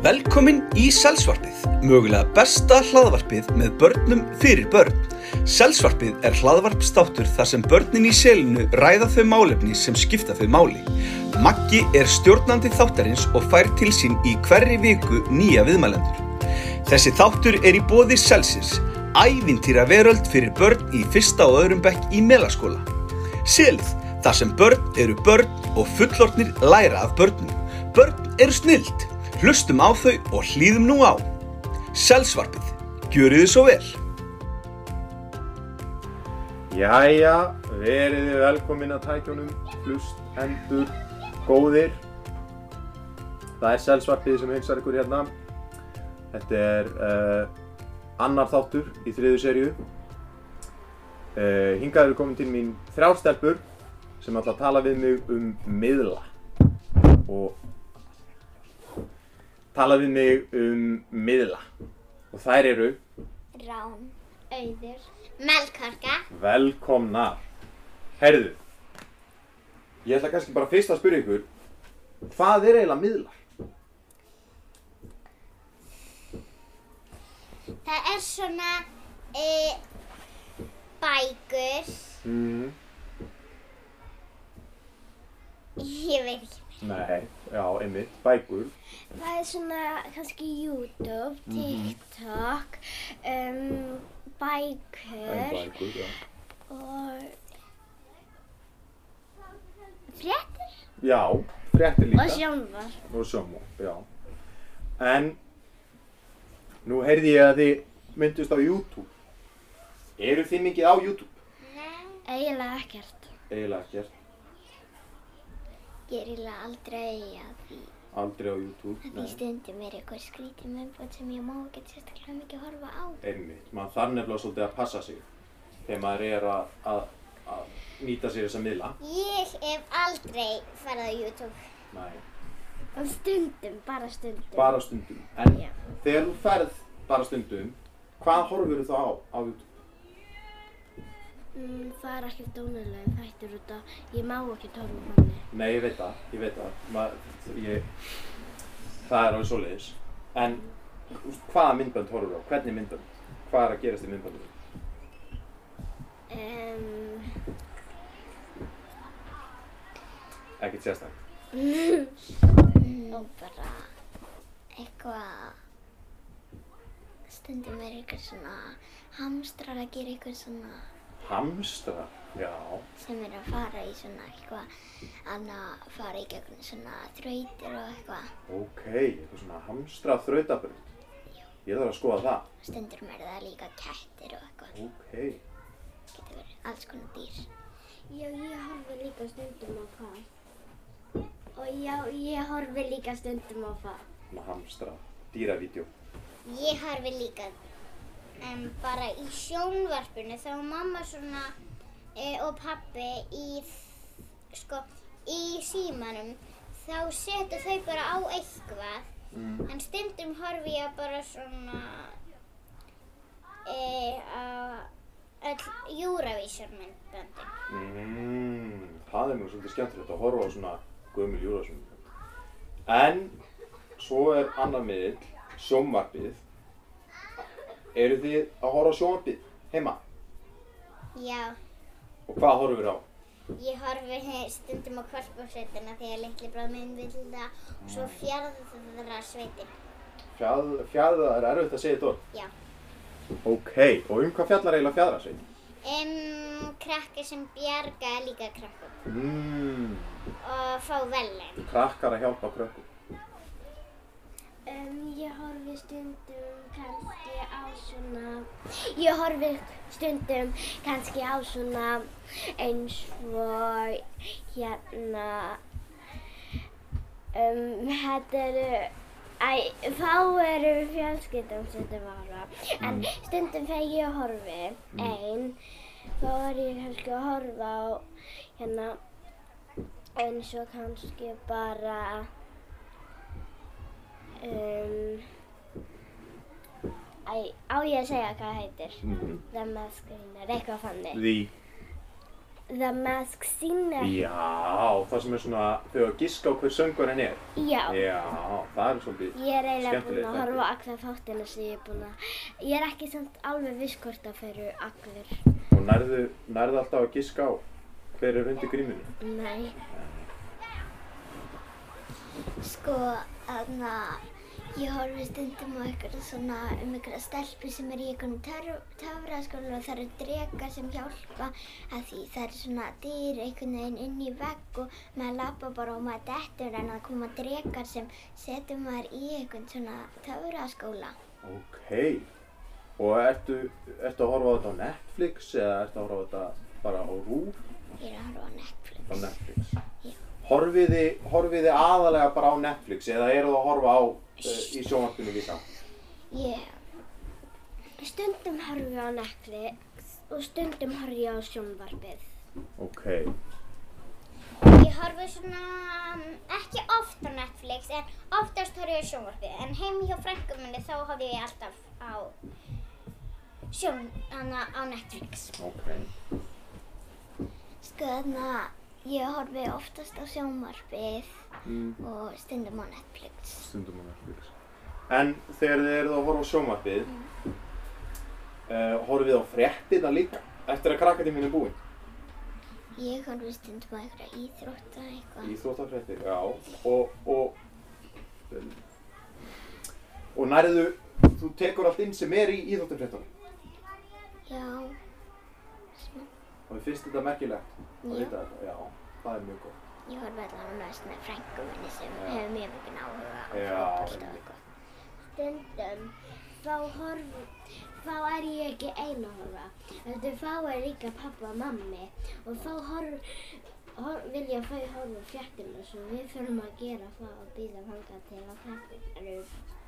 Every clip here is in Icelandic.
Velkomin í Selsvarpið, mögulega besta hlaðvarpið með börnum fyrir börn. Selsvarpið er hlaðvarpstáttur þar sem börnin í selinu ræða þau málefni sem skipta þau máli. Maggi er stjórnandi þáttarins og fær til sín í hverri viku nýja viðmælendur. Þessi þáttur er í bóði Selsins, ævintýra veröld fyrir börn í fyrsta og öðrum bekk í melaskóla. Selið, þar sem börn eru börn og fullornir læra af börnum. Börn eru snild. Hlustum á þau og hlýðum nú á. Selsvarpið, gjöru þið svo vel. Jæja, verið þið velkomin að tækjunum, hlust, endur, góðir. Það er selsvarpið sem heilsar ykkur hérna. Þetta er uh, annar þáttur í þriðu serju. Uh, hingað eru komin til mín þrjár stelpur sem ætla að tala við mig um miðla. Og tala við mig um miðla. Og þær eru Rán, auður, melkorka, Velkomnar. Herðu, ég ætla kannski bara fyrst að spyrja ykkur, hvað er eiginlega miðlar? það er svona e, bækur, Mm. ég veit ekki. Nei, já, einmitt, bækur. Það er svona kannski YouTube, TikTok, um, bækur En bækur, já. og fréttir Já, fréttir líka. og sjónvar. Og sjónvarp, já. En, nú heyrði ég að þið myndust á YouTube. Eru þið mikið á YouTube? Eiginlega ekkert. Eiginlega ekkert. Ég er eiginlega aldrei að því. Aldrei á YouTube. Að því stundum er eitthvað skrítið meðbútt sem ég má ekki sérstaklega mikið horfa á. Einmitt, maður þarf nefnilega svolítið að passa sig þegar maður er að, að, að nýta sér þessa miðla. Ég hef aldrei farið á YouTube. Nei. Og stundum, bara stundum. Bara stundum. En Já. þegar þú ferð bara stundum, hvað horfur þú þá á á YouTube? Mm, það er ekkert dónulega þættir út að ég má ekki tóra um hann. Nei, ég veit það, ég veit það. Ma, ég, það er alveg svoleiðis. En hvaða myndbönd horfur þú á? Hvernig myndbönd? Hvað er að gerast í myndböndum? Um, Ekkert sérstak. Og bara eitthvað, stundum er eitthvað svona hamstrar að gera eitthvað svona Hamstra? Já. sem er að fara í svona eitthvað annað fara í gegnum svona þrautir og eitthvað. Ok, eitthvað svona hamstra þrautabraut. Ég þarf að skoða það. Stundum er það líka kettir og eitthvað. Ok. Getur verið alls konar dýr. já, ég horfi líka stundum á það. Og já, ég horfi líka stundum á það. Svona hamstra dýravídeó. Ég horfi líka um, bara í sjónvarpinu þá var mamma svona e, og pappi í, sko, í símanum þá setur þau bara á eitthvað Mm. en stundum horfi ég bara svona e, á öll Eurovision myndböndin. Mm, það er nú svolítið skemmtilegt að horfa á svona gömul júrasum. En svo er annar miðill, sjónvarpið. Eru þið að horfa á sjónvarpið heima? Já, Og hvað horfum við á? ég horfi stundum á kvarpásveitina þegar litli bráð minn vil það og svo fjárðra sveitin. Fjall, fjalla, er erfitt að segja þetta orð? Já. Ok, og um hvað fjallar eiginlega fjadrasveit? Um, krakki sem bjarga líka krakkum Mmm, og fá velin. krakkar að hjálpa krökkum. Um, ég horfi stundum kannski á svona, ég horfi stundum kannski á svona eins og hérna, um, þetta eru, æ, þá eru fjölskyldum stundum ára, en stundum þegar ég horfi. Einn, þá er ég kannski að horfa á hérna eins og kannski bara um, Æ, á ég að segja hvað það heitir? Mm. The Mask Singer, eitthvað fannig. Því, The Mask Singer. Já, það sem er svona, þau að giska á hver söngvarinn er. Já. Já, það er svolítið Ég er eiginlega búin skemmtilegt að horfa á alla þáttina sem ég er búin að... Ég er ekki samt alveg viss hvort það fyrir allir. Og nærðu, nærðu alltaf að giska á hver er undir grímunni? Nei. Sko, þarna, ég horfi stundum á eitthvað svona um eitthvað stelpu sem er í einhvern töfraskóla og það eru drekar sem hjálpa að því það eru svona dýr einhvern veginn inn í vegg og maður lappa bara og maður dettur en það koma drekar sem setur maður í einhvern svona töfraskóla. Ok. Og ertu, ertu að horfa á þetta á Netflix eða ertu að horfa á þetta bara á RÚF Ég er að horfa á Netflix. á Netflix? Já. Horfiði, horfiði aðalega bara á Netflix eða eru það að horfa á uh, í sjónvarpinu líka? Ég, Stundum horfi ég á Netflix og stundum horfi ég á sjónvarpið. Ok. ég horfi svona mm, ekki oft á Netflix en oftast horfi ég á sjónvarpið en heim hjá frænkum minni þá horfi ég alltaf á sjón, hana á Netflix. Ok. Sko þarna, ég horfi oftast á sjónvarpið Mm. og stundum á Netflix. Stundum á Netflix. En þegar þið eruð að horfa á sjónvarpið, uh, horfið á fréttina líka eftir að krakkatíminn er búinn? Ég horfi stundum á eitthvað íþrótta eitthvað. Íþróttafréttir, já. Og, og, um, og nærðu, þú tekur allt inn sem er í íþróttafréttunum. Já, smá. Og þið finnst þetta merkilegt að vita þetta? Já, það er mjög gott. Ég horfi allavega mest með frænkum minni sem hefur mjög mikið áhuga á fótbolta og eitthvað. Stundum þá horfi, þá er ég ekki ein að horfa. Þetta þá er líka pappa og mammi og þá horf, hor, vilja þau horfa á fréttina svo við þurfum að gera það og býða þangað til að fréttir eru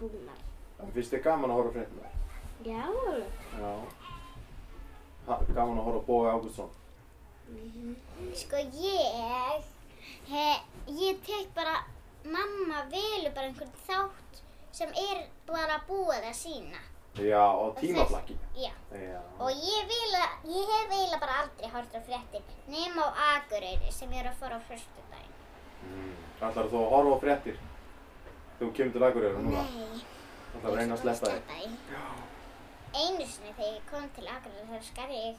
búnar. En finnst þið gaman að horfa á fréttina? Já, Já. Gaman að horfa á Bói Ágústsson. Sko ég, he, ég tek bara, mamma velur bara einhvern þátt sem er bara búið að sína. Já, á tímaflakki. Já. Já. Og ég, vil að, ég hef eiginlega bara aldrei hort á fréttir nema á Akureyri sem ég er að fara á föstudaginn. Mm. Ætlar þú að horfa á fréttir? Þú kemur til Akureyri núna? Nei. Ætlar að reyna að sleppa þig? því. Einu sinni þegar ég kom til Akureyri þá skar ég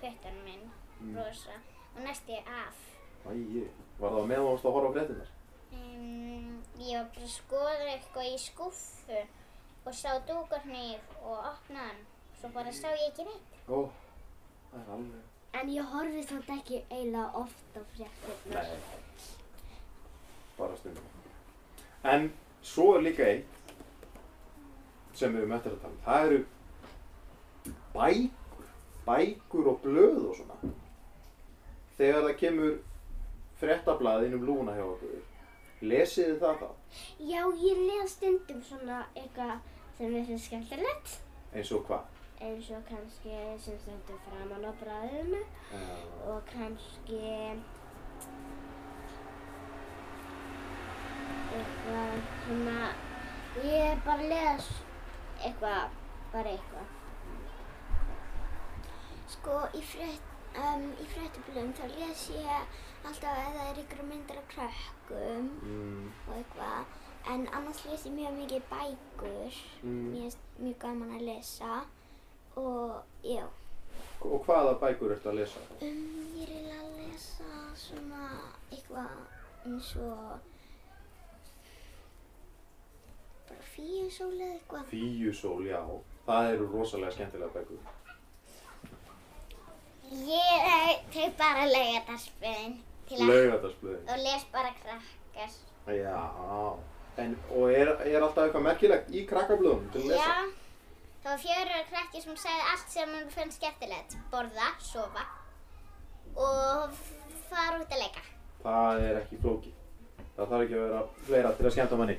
puttan minn Mm. rosa og næst ég af. Æi, var það meðan þú varst að horfa á fréttinnar? Um, ég var bara að skoða eitthvað í skúffu og sá dúkarnýf og opnaði hann. Svo bara sá ég ekki neitt. Ó, það er alveg... en ég horfi samt ekki eiginlega oft á fréttirnar. Nei. Bara stundum. En svo er líka eitt sem við höfum eftir að tala um. Það eru bækur, bækur og blöð og svona. Þegar það kemur fréttablað inn um lúna hjá okkur, lesið þið það þá? Já, ég les stundum svona eitthvað sem ég finnst skemmtilegt. Eins og hvað? Eins og kannski sem stendur framan á bræðinu Uh, og kannski eitthvað svona, ég bara les eitthvað, bara eitthvað. Sko í, frétt, um, þá les ég alltaf að það er ykkur myndir af krökkum mm, og eitthvað. En annars les ég mjög mikið bækur. mm. Mér finnst mjög gaman að lesa og já. Og hvaða bækur ertu að lesa? Um, ég er að lesa svona eitthvað eins og bara fíusól eða eitthvað. Fíusól, já. Það eru rosalega skemmtilega bækur. Ég tek bara laugardagsblöðin Laugardalsblöðin. og les bara krakkar. Já. En, og er, er alltaf eitthvað merkilegt í krakkablöðum til að lesa? Já, það var fjörur krakki sem sagði allt sem hann fannst skemmtilegt. Borða, sofa og fara út að leika. Það er ekki flókið. Það þarf ekki að vera fleira til að skemmta manni.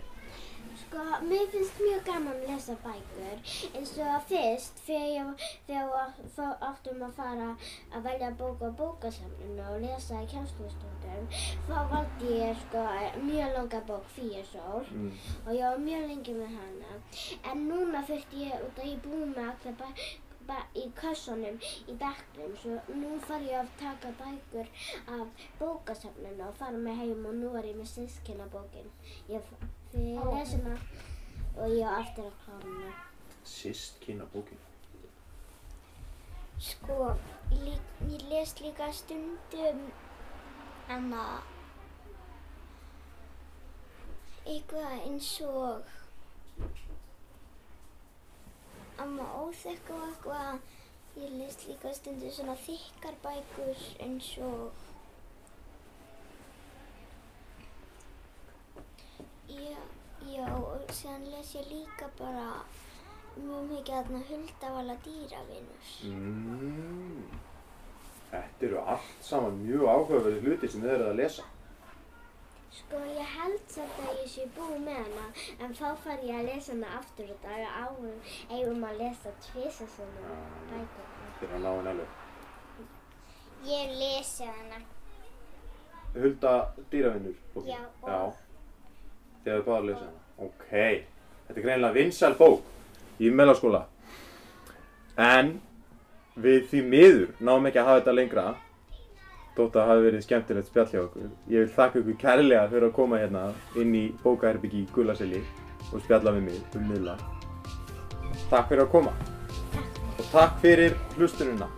Sko, mér finnst mjög gaman að lesa bækur eins og fyrst þegar ég við áttum að fara að velja bók á bókasamlinu og lesa í kjænslustundum þá valdi ég sko mjög langa bók Fíasól Mm. og ég var mjög lengi með hana en núna þurfti ég út að ég búin með allar bæ be- í kössunum í bekknum svo nú þarf ég að taka bækur af bókasafninu og fara með heim og nú er ég með sískinabókin ég fyrir lesina og ég á eftir að klára hana Sist kynna bókin. Sko, lí, ég les líka stundum Anna eitthvað eins og Amma óþekk og eitthvað ég les líka stundum svona þykkar bækur eins og Já, og síðan les ég líka bara mjög mikið þarna huldavala dýravinur. Mm. Þetta eru allt saman mjög áhugaverði hluti sem þið eruð að lesa. Sko ég held samt að ég sé búið með hana en þá far ég að lesa hana aftur og daga árum eigum að lesa tvisa svona bækur. Þetta er að ná henni alveg. Ég hef lesið hana. Hulda dýravinnur bókin. Já, og- Já. Þið hefur báðið að lesa hana. Ok. Þetta er greinilega vinsæl bók í meðlaskóla. En við því miður náum ekki að hafa þetta lengra. Þótt að það hafi verið skemmtilegt spjall hjá okkur. Ég vil þakka ykkur kærlega fyrir að koma hérna inn í bókaherbyggi í Gulaseli og spjalla við mig um miðla. Takk fyrir að koma. Og takk fyrir hlustununa.